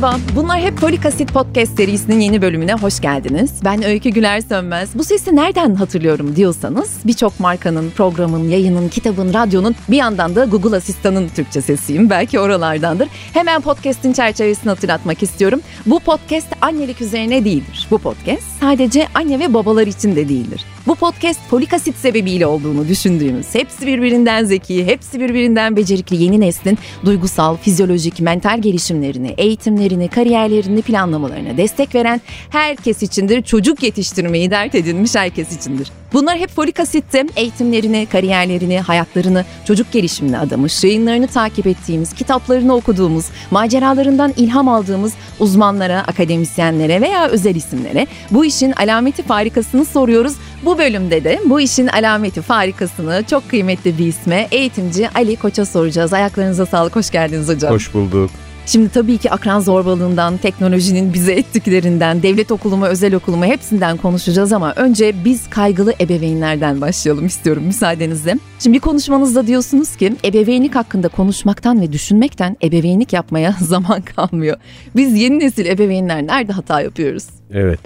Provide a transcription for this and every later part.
Merhaba, bunlar hep Folik Asit Podcast serisinin yeni bölümüne hoş geldiniz. Ben Öykü Güler Sönmez. Bu sesi nereden hatırlıyorum diyorsanız birçok markanın, programın, yayının, kitabın, radyonun bir yandan da Google Asistan'ın Türkçe sesiyim. Belki oralardandır. Hemen podcast'in çerçevesini hatırlatmak istiyorum. Bu podcast annelik üzerine değildir. Bu podcast sadece anne ve babalar için de değildir. Bu podcast folik asit sebebiyle olduğunu düşündüğümüz, hepsi birbirinden zeki, hepsi birbirinden becerikli yeni neslin duygusal, fizyolojik, mental gelişimlerini, eğitimlerini, kariyerlerini planlamalarına destek veren herkes içindir. Çocuk yetiştirmeyi dert edinmiş herkes içindir. Bunlar hep folik asitte eğitimlerini, kariyerlerini, hayatlarını, çocuk gelişimine adamış, yayınlarını takip ettiğimiz, kitaplarını okuduğumuz, maceralarından ilham aldığımız uzmanlara, akademisyenlere veya özel isimlere bu işin alameti farikasını soruyoruz. Bu bölümde de bu işin alameti farikasını çok kıymetli bir isme eğitimci Ali Koç'a soracağız. Ayaklarınıza sağlık, hoş geldiniz hocam. Hoş bulduk. Şimdi tabii ki akran zorbalığından, teknolojinin bize ettiklerinden, devlet okulu mu, özel okulu mu hepsinden konuşacağız ama önce biz kaygılı ebeveynlerden başlayalım istiyorum müsaadenizle. Şimdi bir konuşmanızda diyorsunuz ki ebeveynlik hakkında konuşmaktan ve düşünmekten ebeveynlik yapmaya zaman kalmıyor. Biz yeni nesil ebeveynler nerede hata yapıyoruz? Evet.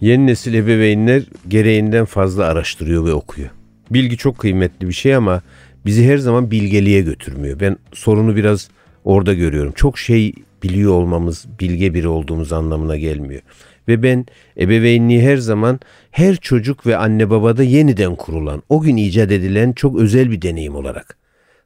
Yeni nesil ebeveynler gereğinden fazla araştırıyor ve okuyor. Bilgi çok kıymetli bir şey ama bizi her zaman bilgeliğe götürmüyor. Ben sorunu biraz orada görüyorum. Çok şey biliyor olmamız, bilge biri olduğumuz anlamına gelmiyor. Ve ben ebeveynliği her zaman her çocuk ve anne babada yeniden kurulan, o gün icat edilen çok özel bir deneyim olarak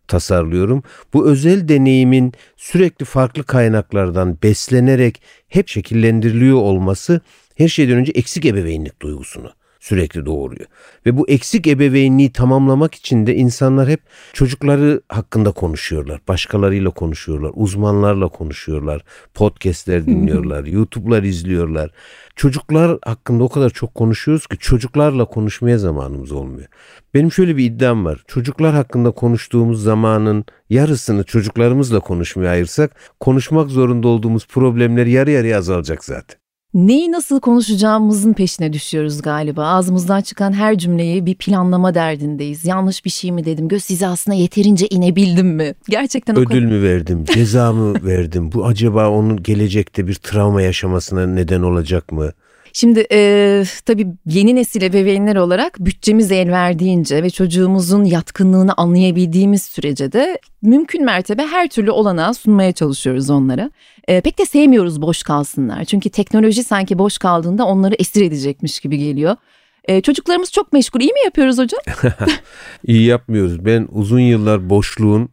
tasarlıyorum. Bu özel deneyimin sürekli farklı kaynaklardan beslenerek hep şekillendiriliyor olması her şeyden önce eksik ebeveynlik duygusunu sürekli doğuruyor. Ve bu eksik ebeveynliği tamamlamak için de insanlar hep çocukları hakkında konuşuyorlar. Başkalarıyla konuşuyorlar. Uzmanlarla konuşuyorlar. Podcastler dinliyorlar. YouTube'lar izliyorlar. Çocuklar hakkında o kadar çok konuşuyoruz ki çocuklarla konuşmaya zamanımız olmuyor. Benim şöyle bir iddiam var. Çocuklar hakkında konuştuğumuz zamanın yarısını çocuklarımızla konuşmaya ayırsak konuşmak zorunda olduğumuz problemler yarı yarıya azalacak zaten neyi nasıl konuşacağımızın peşine düşüyoruz galiba. Ağzımızdan çıkan her cümleyi bir planlama derdindeyiz. Yanlış bir şey mi dedim? Göz hizasına yeterince inebildim mi? Gerçekten ödül mü verdim? Ceza mı verdim? Bu acaba onun gelecekte bir travma yaşamasına neden olacak mı? Şimdi e, tabii yeni nesil ebeveynler olarak bütçemiz el verdiğince ve çocuğumuzun yatkınlığını anlayabildiğimiz sürece de mümkün mertebe her türlü olanağı sunmaya çalışıyoruz onlara. E, pek de sevmiyoruz boş kalsınlar. Çünkü teknoloji sanki boş kaldığında onları esir edecekmiş gibi geliyor. E, çocuklarımız çok meşgul. İyi mi yapıyoruz hocam? İyi yapmıyoruz. Ben uzun yıllar boşluğun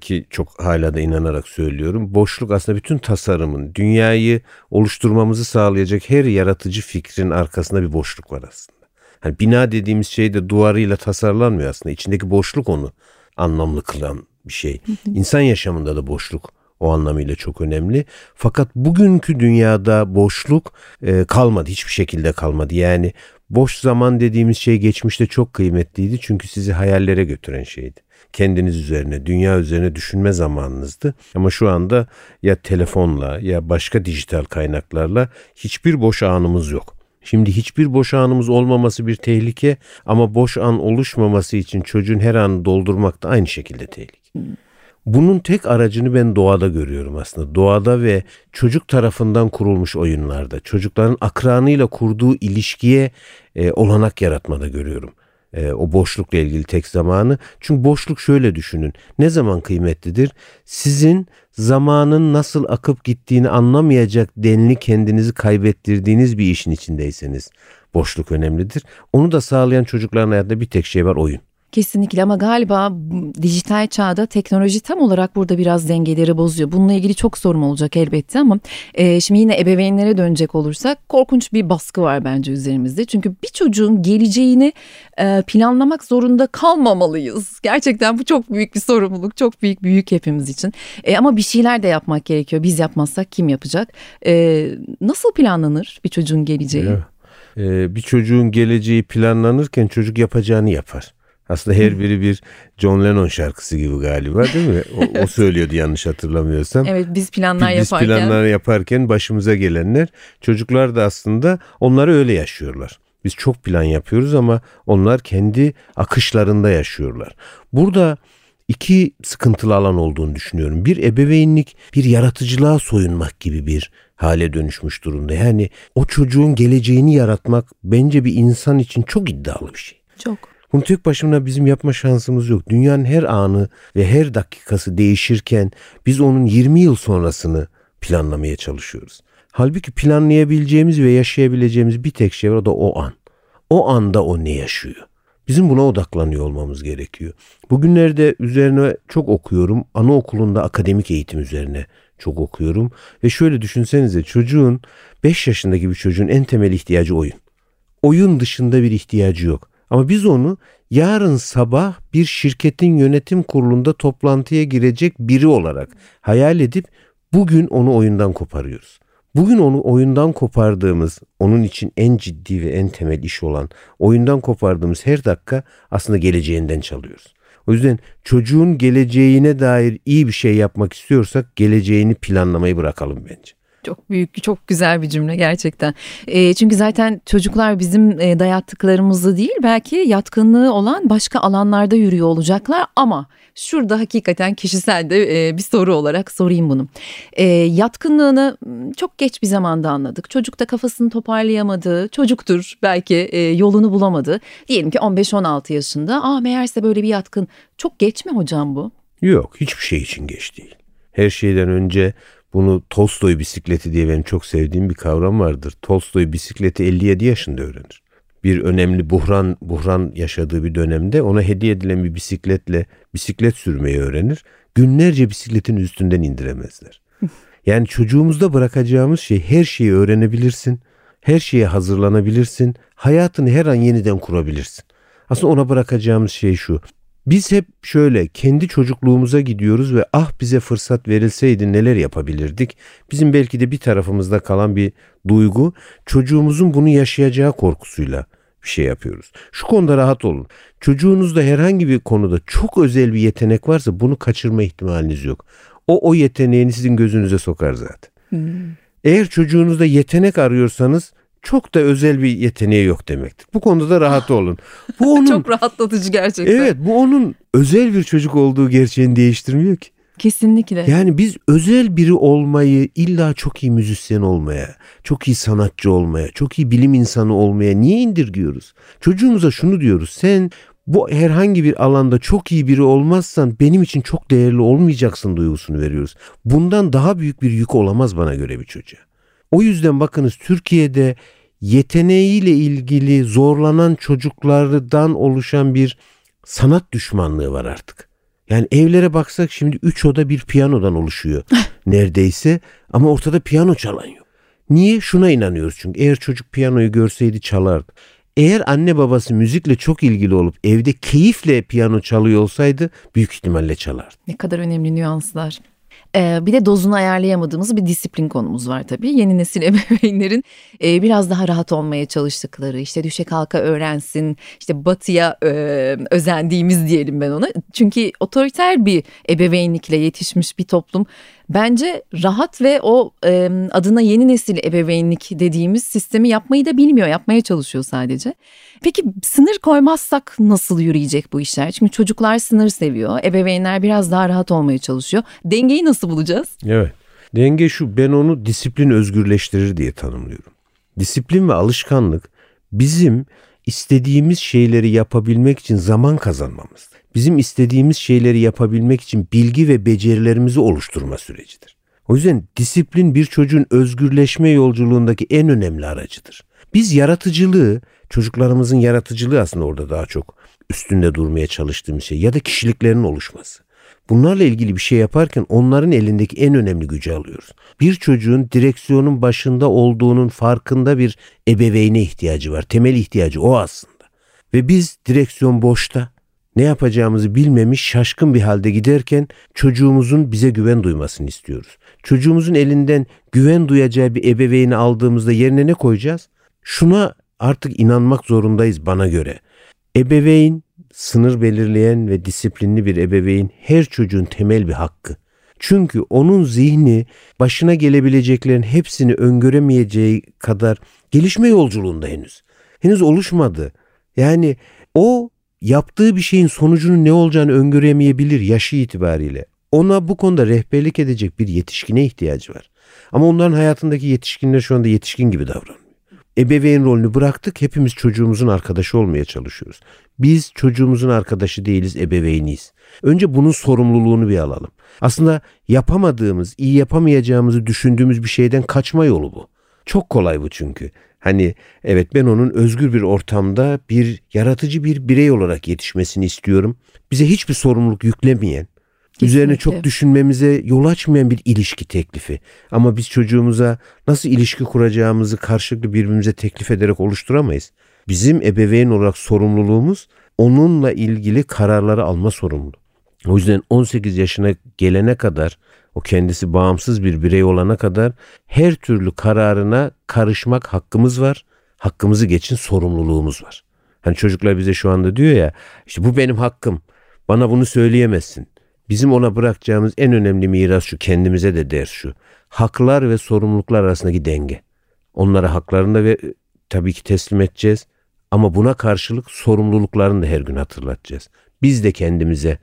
ki çok hala da inanarak söylüyorum. Boşluk aslında bütün tasarımın, dünyayı oluşturmamızı sağlayacak her yaratıcı fikrin arkasında bir boşluk var aslında. Hani bina dediğimiz şey de duvarıyla tasarlanmıyor aslında. İçindeki boşluk onu anlamlı kılan bir şey. İnsan yaşamında da boşluk o anlamıyla çok önemli. Fakat bugünkü dünyada boşluk e, kalmadı. Hiçbir şekilde kalmadı. Yani boş zaman dediğimiz şey geçmişte çok kıymetliydi. Çünkü sizi hayallere götüren şeydi kendiniz üzerine, dünya üzerine düşünme zamanınızdı. Ama şu anda ya telefonla ya başka dijital kaynaklarla hiçbir boş anımız yok. Şimdi hiçbir boş anımız olmaması bir tehlike ama boş an oluşmaması için çocuğun her anı doldurmak da aynı şekilde tehlike. Bunun tek aracını ben doğada görüyorum aslında. Doğada ve çocuk tarafından kurulmuş oyunlarda, çocukların akranıyla kurduğu ilişkiye e, olanak yaratmada görüyorum e, o boşlukla ilgili tek zamanı. Çünkü boşluk şöyle düşünün. Ne zaman kıymetlidir? Sizin zamanın nasıl akıp gittiğini anlamayacak denli kendinizi kaybettirdiğiniz bir işin içindeyseniz boşluk önemlidir. Onu da sağlayan çocukların hayatında bir tek şey var oyun. Kesinlikle ama galiba dijital çağda teknoloji tam olarak burada biraz dengeleri bozuyor. Bununla ilgili çok sorun olacak elbette ama e, şimdi yine ebeveynlere dönecek olursak korkunç bir baskı var bence üzerimizde. Çünkü bir çocuğun geleceğini e, planlamak zorunda kalmamalıyız. Gerçekten bu çok büyük bir sorumluluk, çok büyük bir yük hepimiz için. E, ama bir şeyler de yapmak gerekiyor. Biz yapmazsak kim yapacak? E, nasıl planlanır bir çocuğun geleceği? Evet. Ee, bir çocuğun geleceği planlanırken çocuk yapacağını yapar. Aslında her biri bir John Lennon şarkısı gibi galiba değil mi? O, o söylüyordu yanlış hatırlamıyorsam. Evet biz planlar biz yaparken. Biz planlar yaparken başımıza gelenler çocuklar da aslında onları öyle yaşıyorlar. Biz çok plan yapıyoruz ama onlar kendi akışlarında yaşıyorlar. Burada iki sıkıntılı alan olduğunu düşünüyorum. Bir ebeveynlik bir yaratıcılığa soyunmak gibi bir hale dönüşmüş durumda. Yani o çocuğun geleceğini yaratmak bence bir insan için çok iddialı bir şey. Çok. Bunu tek başına bizim yapma şansımız yok. Dünyanın her anı ve her dakikası değişirken biz onun 20 yıl sonrasını planlamaya çalışıyoruz. Halbuki planlayabileceğimiz ve yaşayabileceğimiz bir tek şey var o da o an. O anda o ne yaşıyor? Bizim buna odaklanıyor olmamız gerekiyor. Bugünlerde üzerine çok okuyorum. Anaokulunda akademik eğitim üzerine çok okuyorum. Ve şöyle düşünsenize çocuğun 5 yaşındaki bir çocuğun en temel ihtiyacı oyun. Oyun dışında bir ihtiyacı yok. Ama biz onu yarın sabah bir şirketin yönetim kurulunda toplantıya girecek biri olarak hayal edip bugün onu oyundan koparıyoruz. Bugün onu oyundan kopardığımız, onun için en ciddi ve en temel iş olan oyundan kopardığımız her dakika aslında geleceğinden çalıyoruz. O yüzden çocuğun geleceğine dair iyi bir şey yapmak istiyorsak geleceğini planlamayı bırakalım bence. Çok büyük, çok güzel bir cümle gerçekten. E, çünkü zaten çocuklar bizim e, dayattıklarımızı değil belki yatkınlığı olan başka alanlarda yürüyor olacaklar ama şurada hakikaten kişisel de e, bir soru olarak sorayım bunu. E, yatkınlığını çok geç bir zamanda anladık. Çocuk da kafasını toparlayamadı. Çocuktur belki e, yolunu bulamadı. Diyelim ki 15-16 yaşında. Aa meğerse böyle bir yatkın. Çok geç mi hocam bu? Yok hiçbir şey için geç değil. Her şeyden önce bunu Tolstoy bisikleti diye benim çok sevdiğim bir kavram vardır. Tolstoy bisikleti 57 yaşında öğrenir. Bir önemli buhran buhran yaşadığı bir dönemde ona hediye edilen bir bisikletle bisiklet sürmeyi öğrenir. Günlerce bisikletin üstünden indiremezler. Yani çocuğumuzda bırakacağımız şey her şeyi öğrenebilirsin. Her şeye hazırlanabilirsin. Hayatını her an yeniden kurabilirsin. Aslında ona bırakacağımız şey şu. Biz hep şöyle kendi çocukluğumuza gidiyoruz ve ah bize fırsat verilseydi neler yapabilirdik. Bizim belki de bir tarafımızda kalan bir duygu çocuğumuzun bunu yaşayacağı korkusuyla bir şey yapıyoruz. Şu konuda rahat olun. Çocuğunuzda herhangi bir konuda çok özel bir yetenek varsa bunu kaçırma ihtimaliniz yok. O o yeteneğini sizin gözünüze sokar zaten. Hmm. Eğer çocuğunuzda yetenek arıyorsanız çok da özel bir yeteneği yok demektir. Bu konuda da rahat olun. Bu onun Çok rahatlatıcı gerçekten. Evet, bu onun özel bir çocuk olduğu gerçeğini değiştirmiyor ki. Kesinlikle. Yani biz özel biri olmayı illa çok iyi müzisyen olmaya, çok iyi sanatçı olmaya, çok iyi bilim insanı olmaya niye indirgiyoruz? Çocuğumuza şunu diyoruz. Sen bu herhangi bir alanda çok iyi biri olmazsan benim için çok değerli olmayacaksın duygusunu veriyoruz. Bundan daha büyük bir yük olamaz bana göre bir çocuğa. O yüzden bakınız Türkiye'de yeteneğiyle ilgili zorlanan çocuklardan oluşan bir sanat düşmanlığı var artık. Yani evlere baksak şimdi üç oda bir piyanodan oluşuyor neredeyse ama ortada piyano çalan yok. Niye? Şuna inanıyoruz çünkü eğer çocuk piyanoyu görseydi çalardı. Eğer anne babası müzikle çok ilgili olup evde keyifle piyano çalıyor olsaydı büyük ihtimalle çalardı. Ne kadar önemli nüanslar. Ee, bir de dozunu ayarlayamadığımız bir disiplin konumuz var tabii. Yeni nesil ebeveynlerin e, biraz daha rahat olmaya çalıştıkları, işte düşe kalka öğrensin, işte batıya e, özendiğimiz diyelim ben ona. Çünkü otoriter bir ebeveynlikle yetişmiş bir toplum bence rahat ve o e, adına yeni nesil ebeveynlik dediğimiz sistemi yapmayı da bilmiyor, yapmaya çalışıyor sadece. Peki sınır koymazsak nasıl yürüyecek bu işler? Çünkü çocuklar sınır seviyor, ebeveynler biraz daha rahat olmaya çalışıyor. Dengeyi nasıl bulacağız? Evet. Denge şu ben onu disiplin özgürleştirir diye tanımlıyorum. Disiplin ve alışkanlık bizim istediğimiz şeyleri yapabilmek için zaman kazanmamız. Bizim istediğimiz şeyleri yapabilmek için bilgi ve becerilerimizi oluşturma sürecidir. O yüzden disiplin bir çocuğun özgürleşme yolculuğundaki en önemli aracıdır. Biz yaratıcılığı, çocuklarımızın yaratıcılığı aslında orada daha çok üstünde durmaya çalıştığımız şey ya da kişiliklerinin oluşması. Bunlarla ilgili bir şey yaparken onların elindeki en önemli gücü alıyoruz. Bir çocuğun direksiyonun başında olduğunun farkında bir ebeveyne ihtiyacı var. Temel ihtiyacı o aslında. Ve biz direksiyon boşta ne yapacağımızı bilmemiş şaşkın bir halde giderken çocuğumuzun bize güven duymasını istiyoruz. Çocuğumuzun elinden güven duyacağı bir ebeveyni aldığımızda yerine ne koyacağız? Şuna artık inanmak zorundayız bana göre. Ebeveyn sınır belirleyen ve disiplinli bir ebeveyn her çocuğun temel bir hakkı. Çünkü onun zihni başına gelebileceklerin hepsini öngöremeyeceği kadar gelişme yolculuğunda henüz. Henüz oluşmadı. Yani o yaptığı bir şeyin sonucunun ne olacağını öngöremeyebilir yaşı itibariyle. Ona bu konuda rehberlik edecek bir yetişkine ihtiyacı var. Ama onların hayatındaki yetişkinler şu anda yetişkin gibi davranıyor. Ebeveyn rolünü bıraktık. Hepimiz çocuğumuzun arkadaşı olmaya çalışıyoruz. Biz çocuğumuzun arkadaşı değiliz, ebeveyniyiz. Önce bunun sorumluluğunu bir alalım. Aslında yapamadığımız, iyi yapamayacağımızı düşündüğümüz bir şeyden kaçma yolu bu. Çok kolay bu çünkü. Hani evet ben onun özgür bir ortamda bir yaratıcı bir birey olarak yetişmesini istiyorum. Bize hiçbir sorumluluk yüklemeyen, Kesinlikle. üzerine çok düşünmemize yol açmayan bir ilişki teklifi. Ama biz çocuğumuza nasıl ilişki kuracağımızı karşılıklı birbirimize teklif ederek oluşturamayız. Bizim ebeveyn olarak sorumluluğumuz onunla ilgili kararları alma sorumluluğu. O yüzden 18 yaşına gelene kadar o kendisi bağımsız bir birey olana kadar her türlü kararına karışmak hakkımız var. Hakkımızı geçin sorumluluğumuz var. Hani çocuklar bize şu anda diyor ya işte bu benim hakkım. Bana bunu söyleyemezsin. Bizim ona bırakacağımız en önemli miras şu kendimize de ders şu. Haklar ve sorumluluklar arasındaki denge. Onlara haklarını da ve tabii ki teslim edeceğiz. Ama buna karşılık sorumluluklarını da her gün hatırlatacağız. Biz de kendimize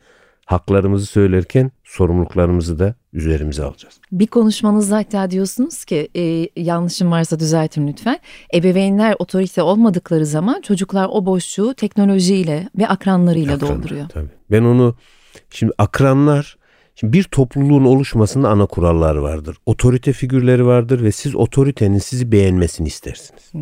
haklarımızı söylerken sorumluluklarımızı da üzerimize alacağız. Bir konuşmanızda hatta diyorsunuz ki e, yanlışım varsa düzeltin lütfen. Ebeveynler otorite olmadıkları zaman çocuklar o boşluğu teknolojiyle ve akranlarıyla Akranlar, dolduruyor. Tabii. Ben onu şimdi akranlar Şimdi bir topluluğun oluşmasında ana kurallar vardır. Otorite figürleri vardır ve siz otoritenin sizi beğenmesini istersiniz. Hı.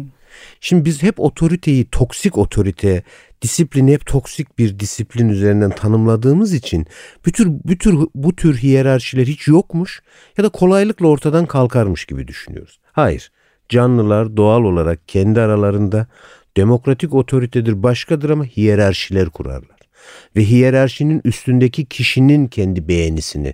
Şimdi biz hep otoriteyi toksik otorite, disiplini hep toksik bir disiplin üzerinden tanımladığımız için bütün bütün bu tür hiyerarşiler hiç yokmuş ya da kolaylıkla ortadan kalkarmış gibi düşünüyoruz. Hayır. Canlılar doğal olarak kendi aralarında demokratik otoritedir başkadır ama hiyerarşiler kurarlar. Ve hiyerarşinin üstündeki kişinin kendi beğenisini,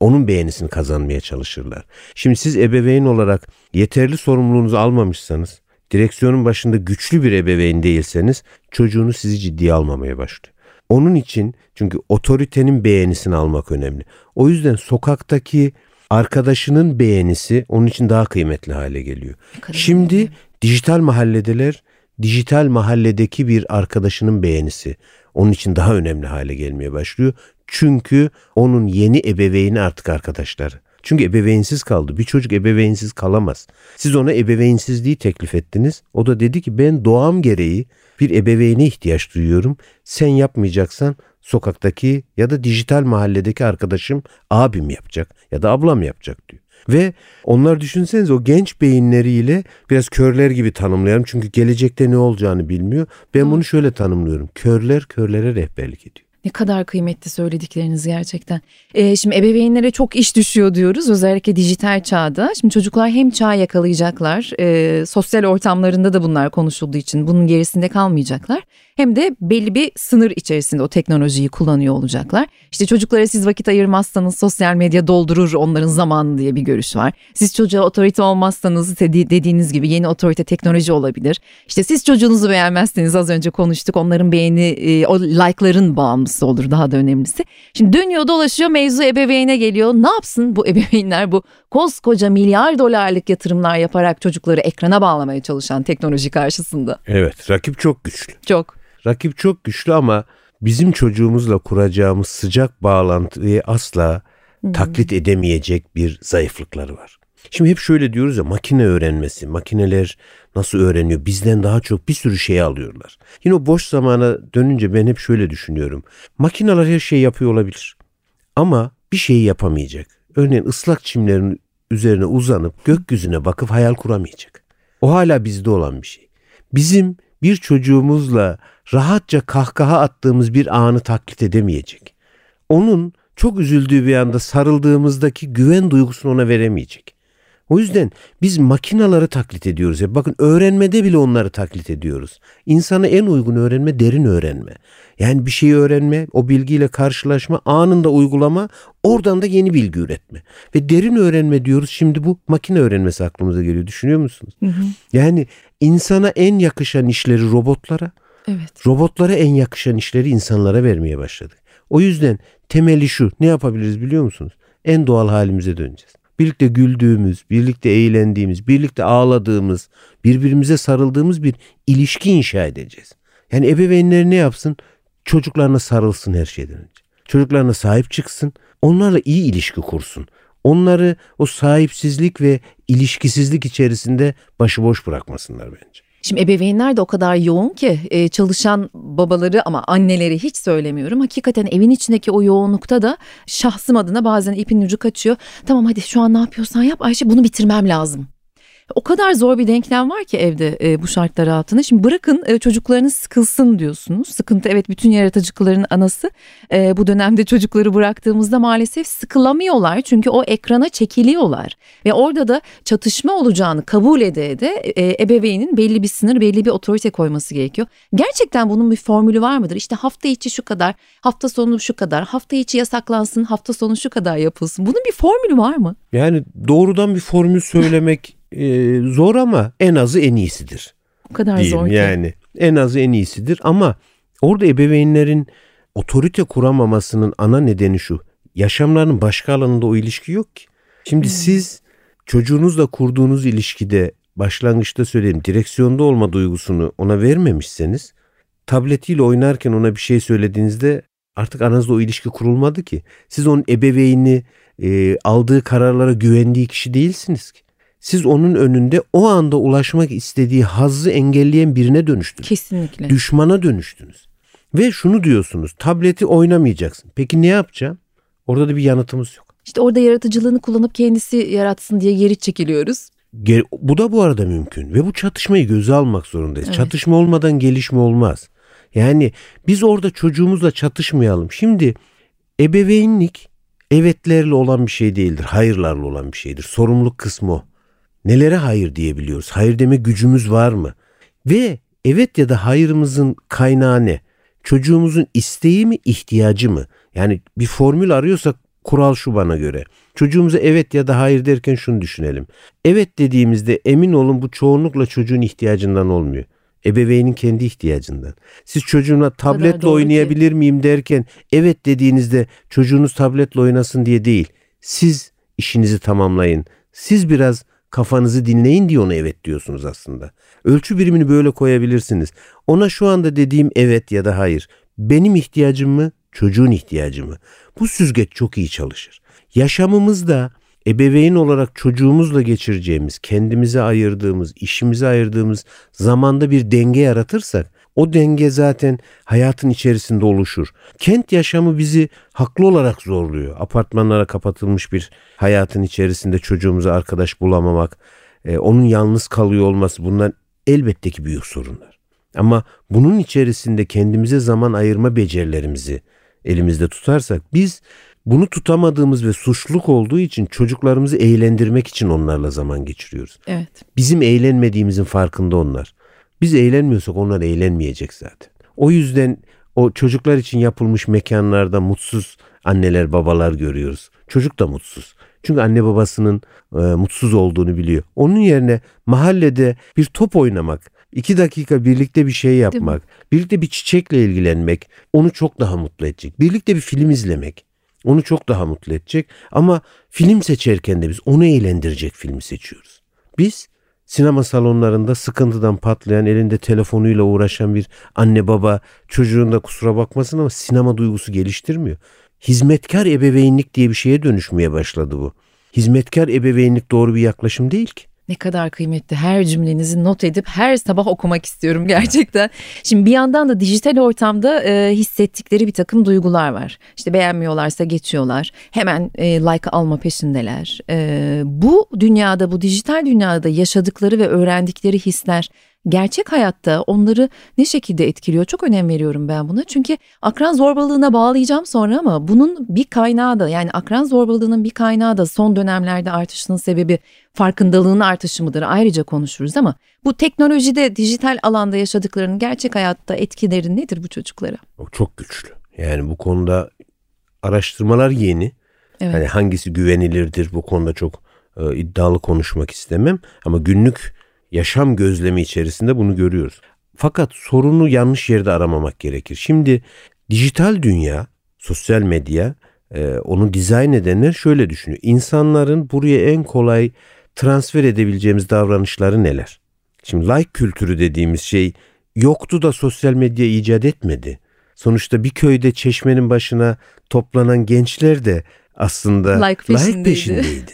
onun beğenisini kazanmaya çalışırlar. Şimdi siz ebeveyn olarak yeterli sorumluluğunuzu almamışsanız direksiyonun başında güçlü bir ebeveyn değilseniz çocuğunuz sizi ciddiye almamaya başlıyor. Onun için çünkü otoritenin beğenisini almak önemli. O yüzden sokaktaki arkadaşının beğenisi onun için daha kıymetli hale geliyor. Şimdi önemli. dijital mahalledeler dijital mahalledeki bir arkadaşının beğenisi onun için daha önemli hale gelmeye başlıyor. Çünkü onun yeni ebeveyni artık arkadaşları. Çünkü ebeveynsiz kaldı. Bir çocuk ebeveynsiz kalamaz. Siz ona ebeveynsizliği teklif ettiniz. O da dedi ki ben doğam gereği bir ebeveyne ihtiyaç duyuyorum. Sen yapmayacaksan sokaktaki ya da dijital mahalledeki arkadaşım abim yapacak ya da ablam yapacak diyor. Ve onlar düşünseniz o genç beyinleriyle biraz körler gibi tanımlayalım. Çünkü gelecekte ne olacağını bilmiyor. Ben bunu şöyle tanımlıyorum. Körler körlere rehberlik ediyor. Ne kadar kıymetli söyledikleriniz gerçekten. Ee, şimdi ebeveynlere çok iş düşüyor diyoruz özellikle dijital çağda. Şimdi çocuklar hem çağ yakalayacaklar, e, sosyal ortamlarında da bunlar konuşulduğu için bunun gerisinde kalmayacaklar hem de belli bir sınır içerisinde o teknolojiyi kullanıyor olacaklar. İşte çocuklara siz vakit ayırmazsanız sosyal medya doldurur onların zamanı diye bir görüş var. Siz çocuğa otorite olmazsanız dediğiniz gibi yeni otorite teknoloji olabilir. İşte siz çocuğunuzu beğenmezseniz az önce konuştuk onların beğeni e, o like'ların bağımlısı olur daha da önemlisi. Şimdi dönüyor dolaşıyor mevzu ebeveyne geliyor. Ne yapsın bu ebeveynler bu koskoca milyar dolarlık yatırımlar yaparak çocukları ekrana bağlamaya çalışan teknoloji karşısında? Evet rakip çok güçlü. Çok. Rakip çok güçlü ama bizim çocuğumuzla kuracağımız sıcak bağlantıyı asla hmm. taklit edemeyecek bir zayıflıkları var. Şimdi hep şöyle diyoruz ya makine öğrenmesi, makineler nasıl öğreniyor? Bizden daha çok bir sürü şey alıyorlar. Yine o boş zamana dönünce ben hep şöyle düşünüyorum. Makineler her şeyi yapıyor olabilir. Ama bir şeyi yapamayacak. Örneğin ıslak çimlerin üzerine uzanıp gökyüzüne bakıp hayal kuramayacak. O hala bizde olan bir şey. Bizim bir çocuğumuzla rahatça kahkaha attığımız bir anı taklit edemeyecek. Onun çok üzüldüğü bir anda sarıldığımızdaki güven duygusunu ona veremeyecek. O yüzden biz makinaları taklit ediyoruz. Ya bakın öğrenmede bile onları taklit ediyoruz. İnsana en uygun öğrenme derin öğrenme. Yani bir şeyi öğrenme, o bilgiyle karşılaşma, anında uygulama, oradan da yeni bilgi üretme. Ve derin öğrenme diyoruz. Şimdi bu makine öğrenmesi aklımıza geliyor. Düşünüyor musunuz? Hı hı. Yani insana en yakışan işleri robotlara, Evet. Robotlara en yakışan işleri insanlara vermeye başladık. O yüzden temeli şu. Ne yapabiliriz biliyor musunuz? En doğal halimize döneceğiz. Birlikte güldüğümüz, birlikte eğlendiğimiz, birlikte ağladığımız, birbirimize sarıldığımız bir ilişki inşa edeceğiz. Yani ebeveynler ne yapsın? çocuklarına sarılsın her şeyden önce. Çocuklarına sahip çıksın, onlarla iyi ilişki kursun. Onları o sahipsizlik ve ilişkisizlik içerisinde başıboş bırakmasınlar bence. Şimdi ebeveynler de o kadar yoğun ki e, çalışan babaları ama anneleri hiç söylemiyorum. Hakikaten evin içindeki o yoğunlukta da şahsım adına bazen ipin ucu kaçıyor. Tamam hadi şu an ne yapıyorsan yap Ayşe bunu bitirmem lazım. O kadar zor bir denklem var ki evde e, bu şartlar altında. Şimdi bırakın e, çocuklarınız sıkılsın diyorsunuz. Sıkıntı evet bütün yaratıcılıkların anası. E, bu dönemde çocukları bıraktığımızda maalesef sıkılamıyorlar. Çünkü o ekrana çekiliyorlar. Ve orada da çatışma olacağını kabul ede ede e, ebeveynin belli bir sınır, belli bir otorite koyması gerekiyor. Gerçekten bunun bir formülü var mıdır? İşte hafta içi şu kadar, hafta sonu şu kadar, hafta içi yasaklansın, hafta sonu şu kadar yapılsın. Bunun bir formülü var mı? Yani doğrudan bir formül söylemek e, zor ama en azı en iyisidir. O kadar diyeyim. zor ki. Yani en azı en iyisidir ama orada ebeveynlerin otorite kuramamasının ana nedeni şu. Yaşamlarının başka alanında o ilişki yok ki. Şimdi hmm. siz çocuğunuzla kurduğunuz ilişkide başlangıçta söyleyeyim direksiyonda olma duygusunu ona vermemişseniz tabletiyle oynarken ona bir şey söylediğinizde artık aranızda o ilişki kurulmadı ki. Siz onun ebeveyni e, aldığı kararlara güvendiği kişi değilsiniz ki siz onun önünde o anda ulaşmak istediği hazzı engelleyen birine dönüştünüz. Kesinlikle. Düşmana dönüştünüz. Ve şunu diyorsunuz tableti oynamayacaksın. Peki ne yapacağım? Orada da bir yanıtımız yok. İşte orada yaratıcılığını kullanıp kendisi yaratsın diye geri çekiliyoruz. Bu da bu arada mümkün ve bu çatışmayı göze almak zorundayız. Evet. Çatışma olmadan gelişme olmaz. Yani biz orada çocuğumuzla çatışmayalım. Şimdi ebeveynlik evetlerle olan bir şey değildir. Hayırlarla olan bir şeydir. Sorumluluk kısmı o. Nelere hayır diyebiliyoruz? Hayır deme gücümüz var mı? Ve evet ya da hayırımızın kaynağı ne? Çocuğumuzun isteği mi, ihtiyacı mı? Yani bir formül arıyorsak kural şu bana göre. Çocuğumuza evet ya da hayır derken şunu düşünelim. Evet dediğimizde emin olun bu çoğunlukla çocuğun ihtiyacından olmuyor. Ebeveynin kendi ihtiyacından. Siz çocuğuna tabletle oynayabilir ki. miyim derken evet dediğinizde çocuğunuz tabletle oynasın diye değil. Siz işinizi tamamlayın. Siz biraz kafanızı dinleyin diye ona evet diyorsunuz aslında. Ölçü birimini böyle koyabilirsiniz. Ona şu anda dediğim evet ya da hayır. Benim ihtiyacım mı, çocuğun ihtiyacı mı? Bu süzgeç çok iyi çalışır. Yaşamımızda ebeveyn olarak çocuğumuzla geçireceğimiz, kendimize ayırdığımız, işimize ayırdığımız zamanda bir denge yaratırsak o denge zaten hayatın içerisinde oluşur. Kent yaşamı bizi haklı olarak zorluyor. Apartmanlara kapatılmış bir hayatın içerisinde çocuğumuza arkadaş bulamamak, e, onun yalnız kalıyor olması bunlar elbette ki büyük sorunlar. Ama bunun içerisinde kendimize zaman ayırma becerilerimizi elimizde tutarsak biz bunu tutamadığımız ve suçluluk olduğu için çocuklarımızı eğlendirmek için onlarla zaman geçiriyoruz. Evet. Bizim eğlenmediğimizin farkında onlar. Biz eğlenmiyorsak onlar eğlenmeyecek zaten. O yüzden o çocuklar için yapılmış mekanlarda mutsuz anneler babalar görüyoruz. Çocuk da mutsuz. Çünkü anne babasının e, mutsuz olduğunu biliyor. Onun yerine mahallede bir top oynamak, iki dakika birlikte bir şey yapmak, birlikte bir çiçekle ilgilenmek onu çok daha mutlu edecek. Birlikte bir film izlemek onu çok daha mutlu edecek. Ama film seçerken de biz onu eğlendirecek filmi seçiyoruz. Biz Sinema salonlarında sıkıntıdan patlayan elinde telefonuyla uğraşan bir anne baba çocuğun da kusura bakmasın ama sinema duygusu geliştirmiyor. Hizmetkar ebeveynlik diye bir şeye dönüşmeye başladı bu. Hizmetkar ebeveynlik doğru bir yaklaşım değil ki. Ne kadar kıymetli. Her cümlenizi not edip her sabah okumak istiyorum gerçekten. Şimdi bir yandan da dijital ortamda e, hissettikleri bir takım duygular var. İşte beğenmiyorlarsa geçiyorlar. Hemen e, like alma peşindeler. E, bu dünyada, bu dijital dünyada yaşadıkları ve öğrendikleri hisler gerçek hayatta onları ne şekilde etkiliyor çok önem veriyorum ben buna. Çünkü akran zorbalığına bağlayacağım sonra ama bunun bir kaynağı da yani akran zorbalığının bir kaynağı da son dönemlerde artışının sebebi farkındalığın artışı mıdır ayrıca konuşuruz ama bu teknolojide dijital alanda yaşadıklarının gerçek hayatta etkileri nedir bu çocuklara? Çok güçlü. Yani bu konuda araştırmalar yeni. Evet. Hani hangisi güvenilirdir bu konuda çok e, iddialı konuşmak istemem ama günlük yaşam gözlemi içerisinde bunu görüyoruz. Fakat sorunu yanlış yerde aramamak gerekir. Şimdi dijital dünya, sosyal medya, e, onu dizayn edenler şöyle düşünüyor. İnsanların buraya en kolay transfer edebileceğimiz davranışları neler? Şimdi like kültürü dediğimiz şey yoktu da sosyal medya icat etmedi. Sonuçta bir köyde çeşmenin başına toplanan gençler de aslında like peşindeydi. Like peşindeydi.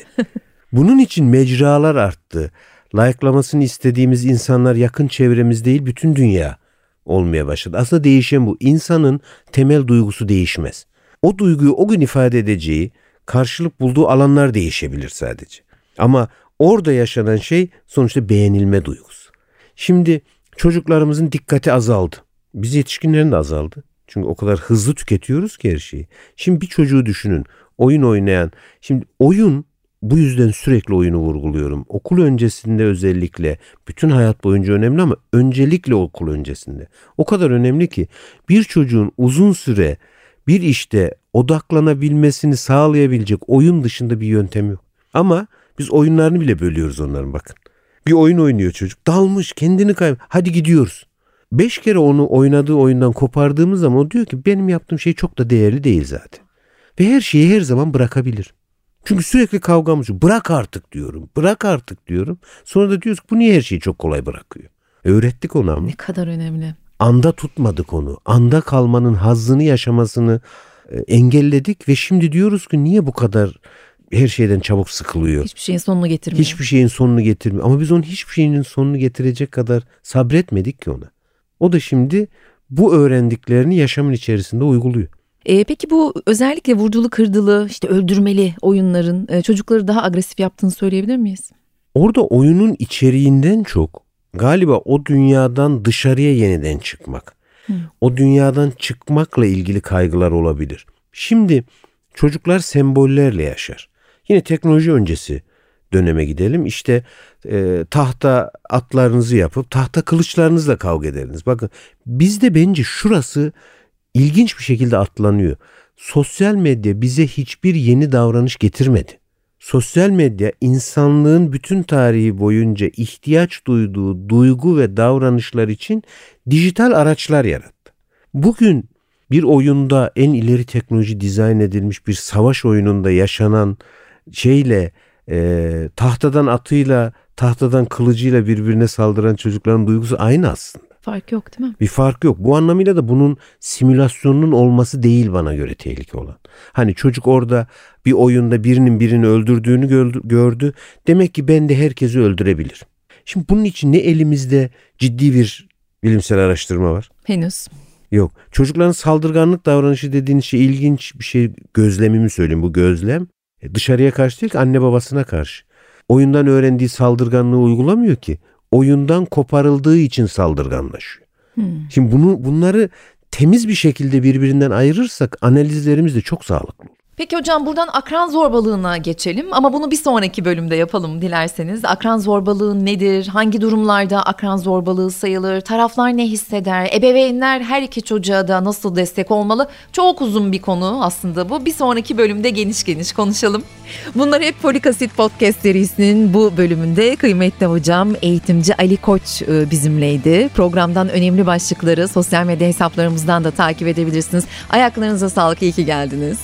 Bunun için mecralar arttı. Like'lamasını istediğimiz insanlar yakın çevremiz değil bütün dünya olmaya başladı. Aslında değişen bu. İnsanın temel duygusu değişmez. O duyguyu o gün ifade edeceği, karşılık bulduğu alanlar değişebilir sadece. Ama orada yaşanan şey sonuçta beğenilme duygusu. Şimdi çocuklarımızın dikkati azaldı. Biz yetişkinlerin de azaldı. Çünkü o kadar hızlı tüketiyoruz ki her şeyi. Şimdi bir çocuğu düşünün. Oyun oynayan. Şimdi oyun bu yüzden sürekli oyunu vurguluyorum. Okul öncesinde özellikle bütün hayat boyunca önemli ama öncelikle okul öncesinde. O kadar önemli ki bir çocuğun uzun süre bir işte odaklanabilmesini sağlayabilecek oyun dışında bir yöntem yok. Ama biz oyunlarını bile bölüyoruz onların bakın. Bir oyun oynuyor çocuk. Dalmış kendini kayb. Hadi gidiyoruz. Beş kere onu oynadığı oyundan kopardığımız zaman o diyor ki benim yaptığım şey çok da değerli değil zaten. Ve her şeyi her zaman bırakabilir. Çünkü sürekli kavgamız yok. Bırak artık diyorum. Bırak artık diyorum. Sonra da diyoruz ki bu niye her şeyi çok kolay bırakıyor? E öğrettik ona ama. Ne kadar önemli. Anda tutmadık onu. Anda kalmanın hazzını yaşamasını e, engelledik ve şimdi diyoruz ki niye bu kadar her şeyden çabuk sıkılıyor. Hiçbir şeyin sonunu getirmiyor. Hiçbir şeyin sonunu getirmiyor. Ama biz onun hiçbir şeyin sonunu getirecek kadar sabretmedik ki ona. O da şimdi bu öğrendiklerini yaşamın içerisinde uyguluyor. E, peki bu özellikle vurdulu kırdılı işte öldürmeli oyunların e, çocukları daha agresif yaptığını söyleyebilir miyiz? Orada oyunun içeriğinden çok galiba o dünyadan dışarıya yeniden çıkmak. Hı. O dünyadan çıkmakla ilgili kaygılar olabilir. Şimdi çocuklar sembollerle yaşar. Yine teknoloji öncesi döneme gidelim. İşte e, tahta atlarınızı yapıp tahta kılıçlarınızla kavga ederiniz. Bakın bizde bence şurası ilginç bir şekilde atlanıyor. Sosyal medya bize hiçbir yeni davranış getirmedi. Sosyal medya insanlığın bütün tarihi boyunca ihtiyaç duyduğu duygu ve davranışlar için dijital araçlar yarattı. Bugün bir oyunda en ileri teknoloji dizayn edilmiş bir savaş oyununda yaşanan şeyle e, tahtadan atıyla tahtadan kılıcıyla birbirine saldıran çocukların duygusu aynı aslında. Fark yok değil mi? Bir fark yok. Bu anlamıyla da bunun simülasyonunun olması değil bana göre tehlike olan. Hani çocuk orada bir oyunda birinin birini öldürdüğünü gördü. Demek ki ben de herkesi öldürebilirim. Şimdi bunun için ne elimizde ciddi bir bilimsel araştırma var? Henüz. Yok. Çocukların saldırganlık davranışı dediğiniz şey ilginç bir şey gözlemimi söyleyeyim bu gözlem. E, dışarıya karşı değil ki anne babasına karşı. Oyundan öğrendiği saldırganlığı uygulamıyor ki oyundan koparıldığı için saldırganlaşıyor. Hmm. Şimdi bunu bunları temiz bir şekilde birbirinden ayırırsak analizlerimiz de çok sağlıklı olur. Peki hocam buradan akran zorbalığına geçelim ama bunu bir sonraki bölümde yapalım dilerseniz. Akran zorbalığı nedir? Hangi durumlarda akran zorbalığı sayılır? Taraflar ne hisseder? Ebeveynler her iki çocuğa da nasıl destek olmalı? Çok uzun bir konu aslında bu. Bir sonraki bölümde geniş geniş konuşalım. Bunlar hep Folikasit Podcast serisinin bu bölümünde kıymetli hocam eğitimci Ali Koç e, bizimleydi. Programdan önemli başlıkları sosyal medya hesaplarımızdan da takip edebilirsiniz. Ayaklarınıza sağlık iyi ki geldiniz.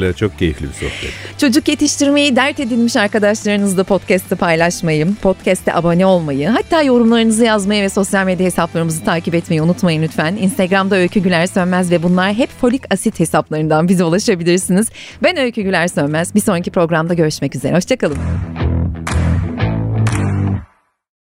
Teşekkürler çok keyifli bir sohbet. Çocuk yetiştirmeyi dert edinmiş arkadaşlarınızla podcast'ı paylaşmayı, podcast'e abone olmayı, hatta yorumlarınızı yazmayı ve sosyal medya hesaplarımızı takip etmeyi unutmayın lütfen. Instagram'da Öykü Güler Sönmez ve bunlar hep folik asit hesaplarından bize ulaşabilirsiniz. Ben Öykü Güler Sönmez. Bir sonraki programda görüşmek üzere. Hoşçakalın.